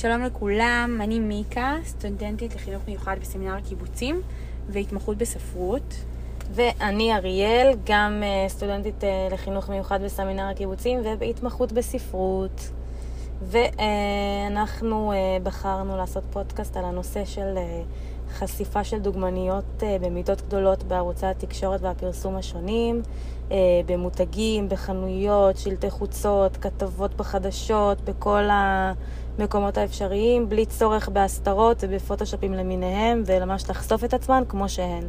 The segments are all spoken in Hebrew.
שלום לכולם, אני מיקה, סטודנטית לחינוך מיוחד בסמינר הקיבוצים והתמחות בספרות. ואני אריאל, גם אה, סטודנטית אה, לחינוך מיוחד בסמינר הקיבוצים ובהתמחות בספרות. ואנחנו אה, בחרנו לעשות פודקאסט על הנושא של חשיפה של דוגמניות במידות גדולות בערוצי התקשורת והפרסום השונים, במותגים, בחנויות, שלטי חוצות, כתבות בחדשות, בכל המקומות האפשריים, בלי צורך בהסתרות ובפוטושופים למיניהם, וממש לחשוף את עצמן כמו שהן.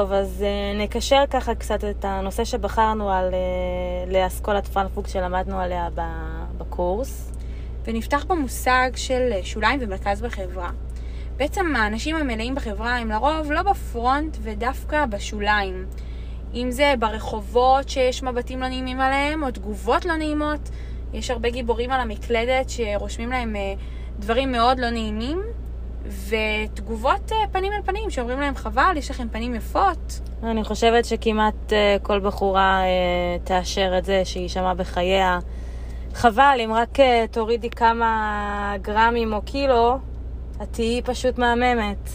טוב, אז uh, נקשר ככה קצת את הנושא שבחרנו על uh, לאסכולת פרנקפורט שלמדנו עליה בקורס. ונפתח במושג של אה, שוליים ומרכז בחברה. בעצם האנשים המלאים בחברה הם לרוב לא בפרונט ודווקא בשוליים. אם זה ברחובות שיש מבטים לא נעימים עליהם, או תגובות לא נעימות, יש הרבה גיבורים על המקלדת שרושמים להם דברים מאוד לא נעימים, ותגובות אה, פנים אל פנים, שאומרים להם חבל, יש לכם פנים יפות. אני חושבת שכמעט אה, כל בחורה אה, תאשר את זה שהיא שמעה בחייה. חבל, אם רק תורידי כמה גרמים או קילו, את תהיי פשוט מהממת.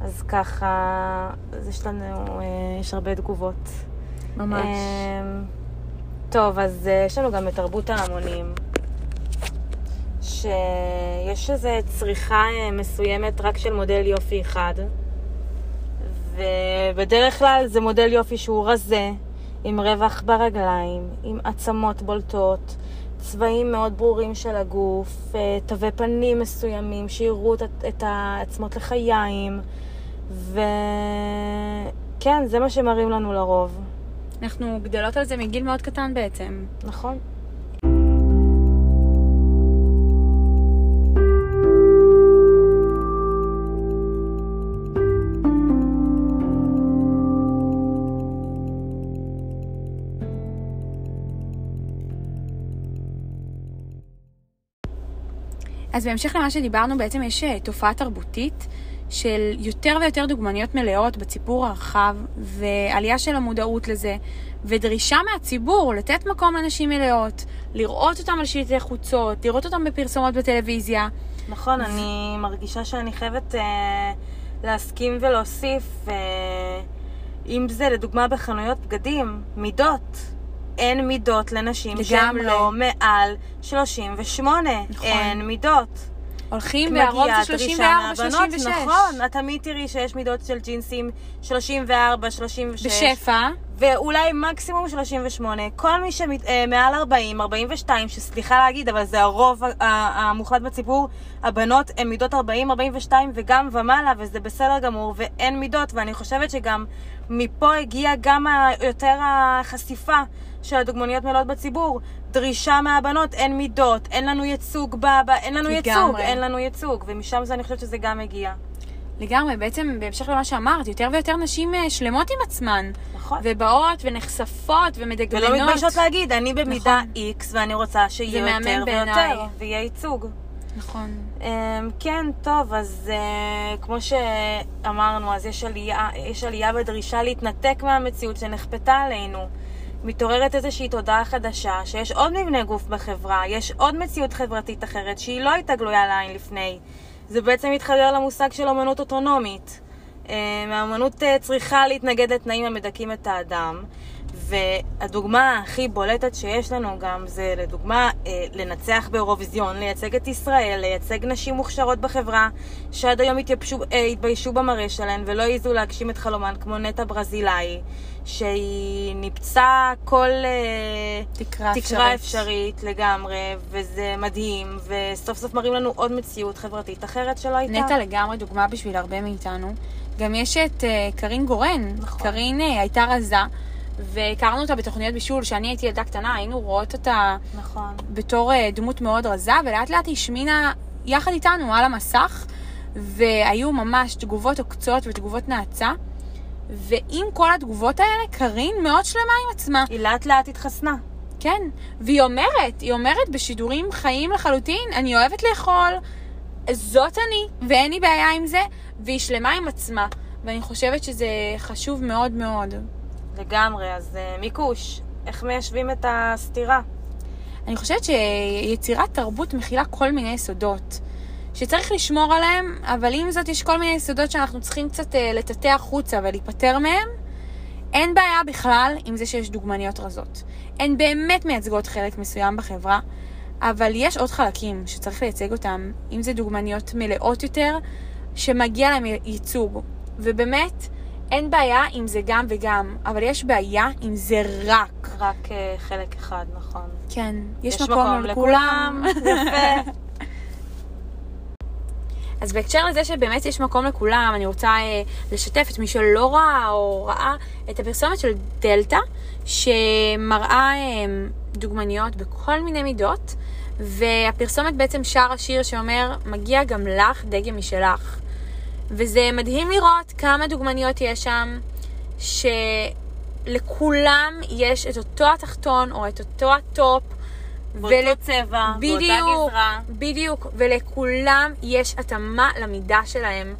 אז ככה, אז יש לנו, יש הרבה תגובות. ממש. טוב, אז יש לנו גם את תרבות ההמונים. שיש איזו צריכה אה, מסוימת רק של מודל יופי אחד, ובדרך כלל זה מודל יופי שהוא רזה, עם רווח ברגליים, עם עצמות בולטות, צבעים מאוד ברורים של הגוף, אה, תווי פנים מסוימים שיראו את העצמות לחיים, וכן, זה מה שמראים לנו לרוב. אנחנו גדלות על זה מגיל מאוד קטן בעצם. נכון. אז בהמשך למה שדיברנו, בעצם יש אה, תופעה תרבותית של יותר ויותר דוגמניות מלאות בציבור הרחב, ועלייה של המודעות לזה, ודרישה מהציבור לתת מקום לנשים מלאות, לראות אותם על שלטי חוצות, לראות אותם בפרסומות בטלוויזיה. נכון, ו... אני מרגישה שאני חייבת אה, להסכים ולהוסיף, אה, אם זה לדוגמה בחנויות בגדים, מידות. אין מידות לנשים שהן לא מעל 38. נכון. אין מידות. הולכים והרוב זה 34, 36. נכון, את תמיד תראי שיש מידות של ג'ינסים 34, 36. בשפע. ואולי מקסימום 38. כל מי שמעל 40, 42, שסליחה להגיד, אבל זה הרוב המוחלט בציבור, הבנות הן מידות 40, 42 וגם ומעלה, וזה בסדר גמור, ואין מידות, ואני חושבת שגם מפה הגיעה גם יותר החשיפה של הדוגמניות מלאות בציבור. דרישה מהבנות, אין מידות, אין לנו ייצוג ב... אין לנו לגמרי. ייצוג, אין לנו ייצוג, ומשם זה אני חושבת שזה גם מגיע. לגמרי, בעצם בהמשך למה שאמרת, יותר ויותר נשים אה, שלמות עם עצמן. נכון. ובאות ונחשפות ומדגמנות. ולא מתביישות להגיד, אני במידה נכון. X ואני רוצה שיהיה יותר ויותר, ויהיה ייצוג. נכון. Um, כן, טוב, אז uh, כמו שאמרנו, אז יש עלייה, יש עלייה בדרישה להתנתק מהמציאות שנכפתה עלינו. מתעוררת איזושהי תודעה חדשה, שיש עוד מבנה גוף בחברה, יש עוד מציאות חברתית אחרת שהיא לא הייתה גלויה לעין לפני. זה בעצם מתחבר למושג של אמנות אוטונומית. האמנות אה, צריכה להתנגד לתנאים המדכאים את האדם, והדוגמה הכי בולטת שיש לנו גם זה לדוגמה אה, לנצח באירוויזיון, לייצג את ישראל, לייצג נשים מוכשרות בחברה שעד היום התייבשו, אה, התביישו במראה שלהן ולא העזו להגשים את חלומן כמו נטע ברזילאי שהיא ניפצה כל תקרה, תקרה אפשרית. אפשרית לגמרי וזה מדהים וסוף סוף מראים לנו עוד מציאות חברתית אחרת שלא הייתה. נטע לגמרי דוגמה בשביל הרבה מאיתנו. גם יש את קרין גורן. נכון. קרין הייתה רזה. והכרנו אותה בתוכניות בישול, שאני הייתי ילדה קטנה, היינו רואות אותה נכון. בתור אה, דמות מאוד רזה, ולאט לאט היא השמינה יחד איתנו על המסך, והיו ממש תגובות עוקצות ותגובות נאצה. ועם כל התגובות האלה, קארין מאוד שלמה עם עצמה. היא לאט לאט התחסנה. כן, והיא אומרת, היא אומרת בשידורים חיים לחלוטין, אני אוהבת לאכול, זאת אני, ואין לי בעיה עם זה, והיא שלמה עם עצמה. ואני חושבת שזה חשוב מאוד מאוד. לגמרי, אז uh, מיקוש, איך מיישבים את הסתירה? אני חושבת שיצירת תרבות מכילה כל מיני יסודות, שצריך לשמור עליהם, אבל עם זאת יש כל מיני יסודות שאנחנו צריכים קצת uh, לטאטא החוצה ולהיפטר מהם. אין בעיה בכלל עם זה שיש דוגמניות רזות. הן באמת מייצגות חלק מסוים בחברה, אבל יש עוד חלקים שצריך לייצג אותם, אם זה דוגמניות מלאות יותר, שמגיע להם ייצוג. ובאמת, אין בעיה אם זה גם וגם, אבל יש בעיה אם זה רק. רק uh, חלק אחד, נכון. כן, יש, יש מקום, מקום לכולם. יפה. אז בהקשר לזה שבאמת יש מקום לכולם, אני רוצה אה, לשתף את מי שלא ראה או ראה את הפרסומת של דלתא, שמראה אה, דוגמניות בכל מיני מידות, והפרסומת בעצם שר השיר שאומר, מגיע גם לך דגם משלך. וזה מדהים לראות כמה דוגמניות יש שם, שלכולם יש את אותו התחתון או את אותו הטופ. באותו ול... צבע, בדיוק, באותה גזרה. בדיוק, ולכולם יש התאמה למידה שלהם.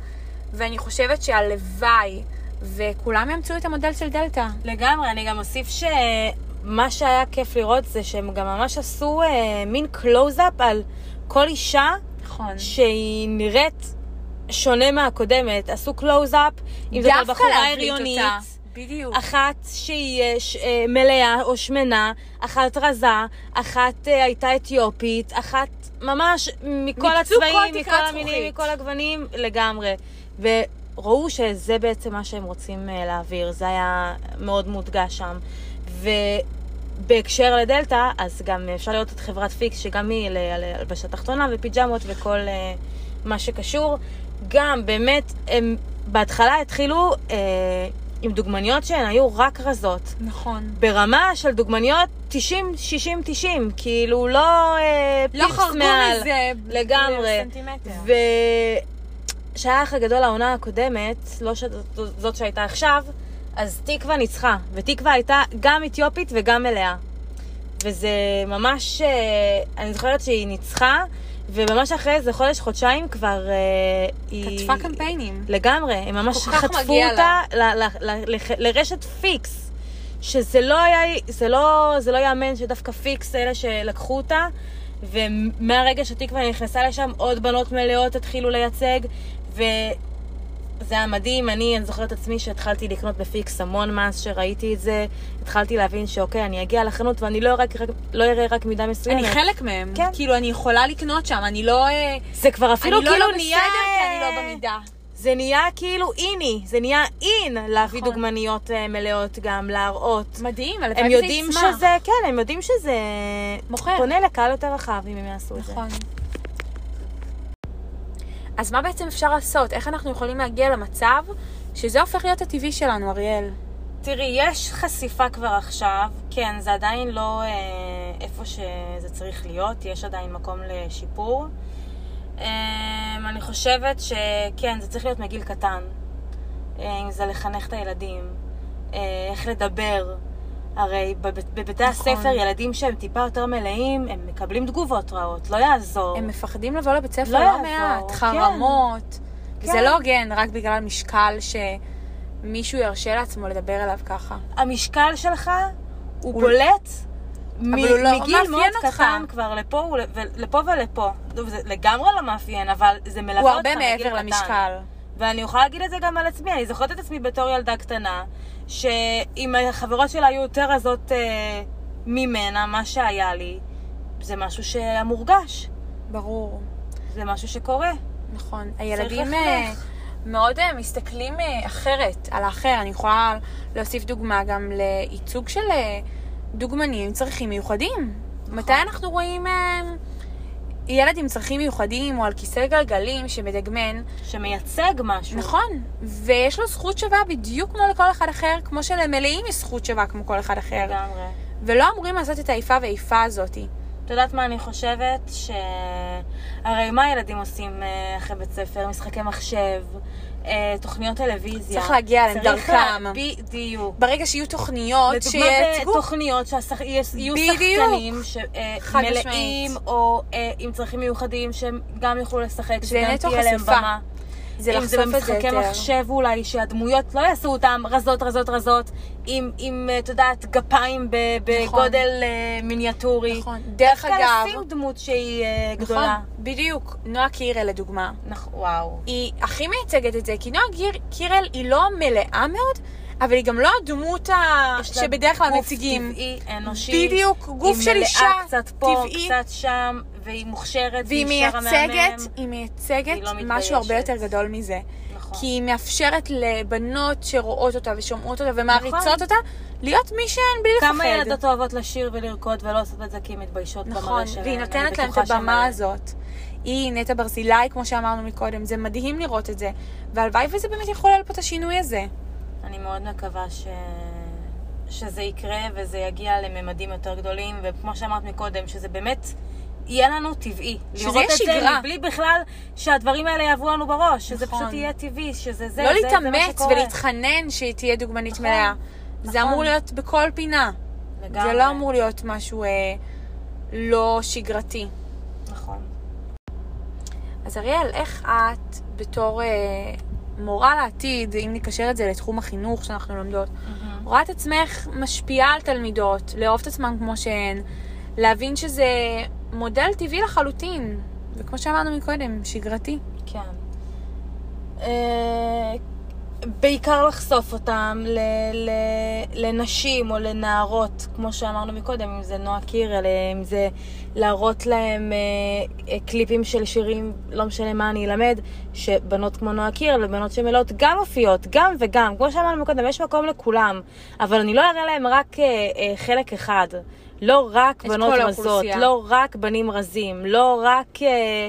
ואני חושבת שהלוואי, וכולם ימצאו את המודל של דלתא. לגמרי, אני גם אוסיף שמה שהיה כיף לראות זה שהם גם ממש עשו אה, מין קלוז-אפ על כל אישה, נכון. שהיא נראית שונה מהקודמת. עשו קלוז-אפ, אם זאת בחורה הריונית. בדיוק. אחת שהיא אה, ש, אה, מלאה או שמנה, אחת רזה, אחת אה, הייתה אתיופית, אחת ממש מכל הצבעים, מכל המינים, מכל הגוונים, לגמרי. וראו שזה בעצם מה שהם רוצים להעביר, זה היה מאוד מודגש שם. ובהקשר לדלתא, אז גם אפשר לראות את חברת פיקס, שגם היא להלבשת תחתונה ופיג'מות וכל מה שקשור. גם באמת, הם בהתחלה התחילו... אה, עם דוגמניות שהן היו רק רזות. נכון. ברמה של דוגמניות 90, 60, 90, כאילו לא אה, לא פיפס מעל. לא חרגו מזה לגמרי. סנטימטר. וכשהיה האח הגדול העונה הקודמת, לא זאת שהייתה עכשיו, אז תקווה ניצחה, ותקווה הייתה גם אתיופית וגם מלאה. וזה ממש, אה, אני זוכרת שהיא ניצחה, וממש אחרי איזה חודש, חודשיים כבר אה, היא... חטפה קמפיינים. לגמרי, הם ממש חטפו אותה לרשת פיקס. שזה לא היה, זה לא, זה לא יאמן שדווקא פיקס אלה שלקחו אותה, ומהרגע שתקווה נכנסה לשם, עוד בנות מלאות התחילו לייצג, ו... זה היה מדהים, אני, אני זוכרת עצמי שהתחלתי לקנות בפיקס המון מס שראיתי את זה, התחלתי להבין שאוקיי, אני אגיע לחנות ואני לא אראה רק, לא אראה רק מידה מסוימת. אני חלק מהם. כן. כאילו, אני יכולה לקנות שם, אני לא... אה, זה כבר אפילו אני כאילו לא לא נהיה... בסדר כי אני לא במידה. זה נהיה כאילו איני, זה נהיה אין להביא נכון. דוגמניות uh, מלאות גם, להראות. מדהים, יצמח. הם יודעים שזה, כן, הם יודעים שזה... מוכר. פונה לקהל יותר רחב אם הם יעשו נכון. את זה. נכון. אז מה בעצם אפשר לעשות? איך אנחנו יכולים להגיע למצב שזה הופך להיות הטבעי שלנו, אריאל? תראי, יש חשיפה כבר עכשיו, כן, זה עדיין לא אה, איפה שזה צריך להיות, יש עדיין מקום לשיפור. אה, אני חושבת שכן, זה צריך להיות מגיל קטן. אה, אם זה לחנך את הילדים, אה, איך לדבר, הרי בבתי נכון. הספר, ילדים שהם טיפה יותר מלאים, הם מקבלים תגובות רעות, לא יעזור. הם מפחדים לבוא לבית ספר לא, לא מעט, כן. חרמות. כן. זה לא הוגן רק בגלל משקל שמישהו ירשה לעצמו לדבר אליו ככה. המשקל שלך הוא, הוא בולט מ- הוא לא מגיל מאוד קטן כבר לפה, לפה ולפה. זה לגמרי לא מאפיין, אבל זה מלווה אותך מגיל קטן. הוא הרבה מעבר למשקל. ואני יכולה להגיד את זה גם על עצמי, אני זוכרת את עצמי בתור ילדה קטנה, שאם החברות שלה היו יותר רזות אה, ממנה, מה שהיה לי, זה משהו שהיה מורגש. ברור. זה משהו שקורה. נכון. הילדים אה, מאוד אה, מסתכלים אה, אחרת על האחר. אני יכולה להוסיף דוגמה גם לייצוג של דוגמנים עם צרכים מיוחדים. נכון. מתי אנחנו רואים... ילד עם צרכים מיוחדים או על כיסא גלגלים שמדגמן. שמייצג משהו. נכון, ויש לו זכות שווה בדיוק כמו לכל אחד אחר, כמו שלמלאים יש זכות שווה כמו כל אחד אחר. לגמרי. ולא אמורים לעשות את האיפה ואיפה הזאתי. את יודעת מה אני חושבת? ש... הרי מה ילדים עושים אה, אחרי בית ספר? משחקי מחשב, אה, תוכניות טלוויזיה. צריך להגיע אליהם, צריך דרכם. בדיוק. ברגע שיהיו תוכניות לדוגמה שייצגו... בתוכניות שיהיו. שחקנים שמלאים, משמעית. או אה, עם צרכים מיוחדים שהם גם יוכלו לשחק, שגם תהיה להם. במה. זה אם זה יותר. מחשב אולי, שהדמויות לא יעשו אותם רזות, רזות, רזות, עם, עם, אה, את יודעת, גפיים ב- בגודל אה, מיניאטורי. נכון. דרך דווקא אגב- לשים דמות שהיא אה, נכון, גדולה. בדיוק. נועה קירל לדוגמה. נכון, וואו. היא הכי מייצגת את זה, כי נועה קירל היא לא מלאה מאוד, אבל היא גם לא הדמות ה... יש לה שבדרך כלל גוף מציגים. טבעי, אנושי. בדיוק, גוף של אישה, היא מלאה קצת פה, טבעי. קצת שם, והיא מוכשרת, והיא מייצגת, מהמם. היא מייצגת והיא לא משהו הרבה. יותר גדול מזה. נכון. כי היא מאפשרת לבנות שרואות אותה ושומעות אותה ומעריצות נכון. אותה, להיות מי שהן בלי לפחד. כמה ילדות אוהבות לשיר ולרקוד ולא עושות את זה כי הן מתביישות נכון, במראה שלהן. והיא נותנת להם את הבמה שהן- הזאת. היא, נטע ברזילי, כמו שאמרנו מקודם, זה מדהים לראות את זה. והלוואי וזה באמת יחולל פה את השינוי הזה. אני מאוד מקווה ש... שזה יקרה וזה יגיע לממדים יותר גדולים, וכמו שאמרת מקודם, שזה באמת יהיה לנו טבעי. שזה לראות יהיה את זה שגרה. מבלי בכלל שהדברים האלה יעברו לנו בראש, שזה נכון. פשוט יהיה טבעי, שזה זה, לא זה, זה מה שקורה. ולהתחנן שהיא תהיה דוגמנית נכון, מלאה. זה נכון. אמור להיות בכל פינה. לגמרי. זה לא אמור להיות משהו אה, לא שגרתי. נכון. אז אריאל, איך את, בתור אה, מורה לעתיד, אם נקשר את זה לתחום החינוך שאנחנו לומדות, רואה את עצמך משפיעה על תלמידות, לאהוב את עצמם כמו שהן, להבין שזה מודל טבעי לחלוטין, וכמו שאמרנו מקודם, שגרתי. כן. אה, בעיקר לחשוף אותם ל, ל, לנשים או לנערות, כמו שאמרנו מקודם, אם זה נועה קירל, אם זה להראות להם אה, אה, קליפים של שירים, לא משנה מה אני אלמד, שבנות כמו נועה קירל ובנות שמלאות גם מופיעות, גם וגם, כמו שאמרנו מקודם, יש מקום לכולם, אבל אני לא אראה להם רק אה, אה, חלק אחד. לא רק בנות רזות. לא רק בנים רזים, לא רק... אה,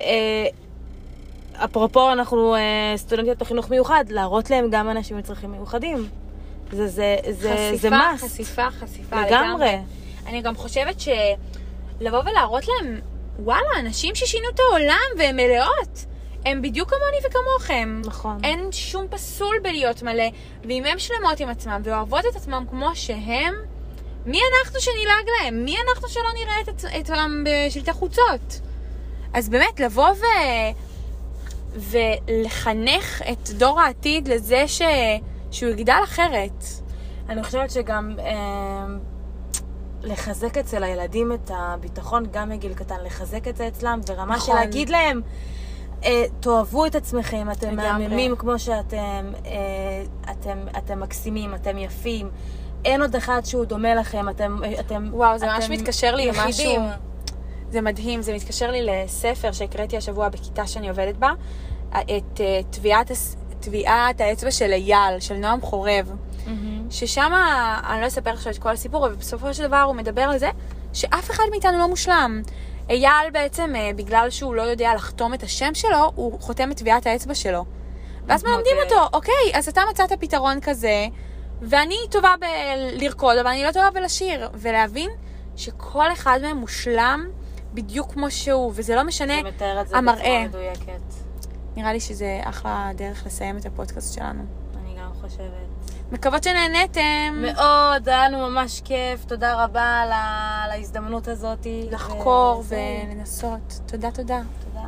אה, אפרופו, אנחנו אה, סטודנטיות בחינוך מיוחד, להראות להם גם אנשים עם צרכים מיוחדים. זה, זה, זה, זה חשיפה, must. חשיפה, חשיפה. לגמרי. אני גם חושבת שלבוא ולהראות להם, וואלה, אנשים ששינו את העולם והן מלאות. הם בדיוק כמוני וכמוכם. נכון. אין שום פסול בלהיות מלא, ואם הם שלמות עם עצמם ואוהבות את עצמם כמו שהם, מי אנחנו שנלעג להם? מי אנחנו שלא נראה את את בשלטי חוצות? אז באמת, לבוא ו... ולחנך את דור העתיד לזה ש... שהוא יגדל אחרת. אני חושבת שגם אה, לחזק אצל הילדים את הביטחון, גם מגיל קטן, לחזק את זה אצלם, ברמה של נכון. להגיד להם, אה, תאהבו את עצמכם, אתם. מהממים כמו שאתם, אה, אתם, אתם מקסימים, אתם יפים. אין עוד אחד שהוא דומה לכם, אתם, אתם, וואו, זה ממש אתם מתקשר לי. למשהו... זה מדהים, זה מתקשר לי לספר שהקראתי השבוע בכיתה שאני עובדת בה, את אה, טביעת, טביעת האצבע של אייל, של נועם חורב. מהמם. ששם, אני לא אספר עכשיו את כל הסיפור, אבל בסופו של דבר הוא מדבר על זה שאף אחד מאיתנו לא מושלם. אייל בעצם, אה, בגלל שהוא לא יודע לחתום את השם שלו, הוא חותם את טביעת האצבע שלו. ואז מלמדים אוקיי. אותו, אוקיי, אז אתה מצאת פתרון כזה, ואני טובה בלרקוד, אבל אני לא טובה בלשיר. ולהבין שכל אחד מהם מושלם בדיוק כמו שהוא, וזה לא משנה זה מתאר את זה המראה. בצורה מדויקת. נראה לי שזה אחלה דרך לסיים את הפודקאסט שלנו. אני גם חושבת. מקוות שנהנתם. מאוד, היה לנו ממש כיף, תודה רבה על ההזדמנות הזאת. לחקור ולנסות. תודה, תודה. תודה.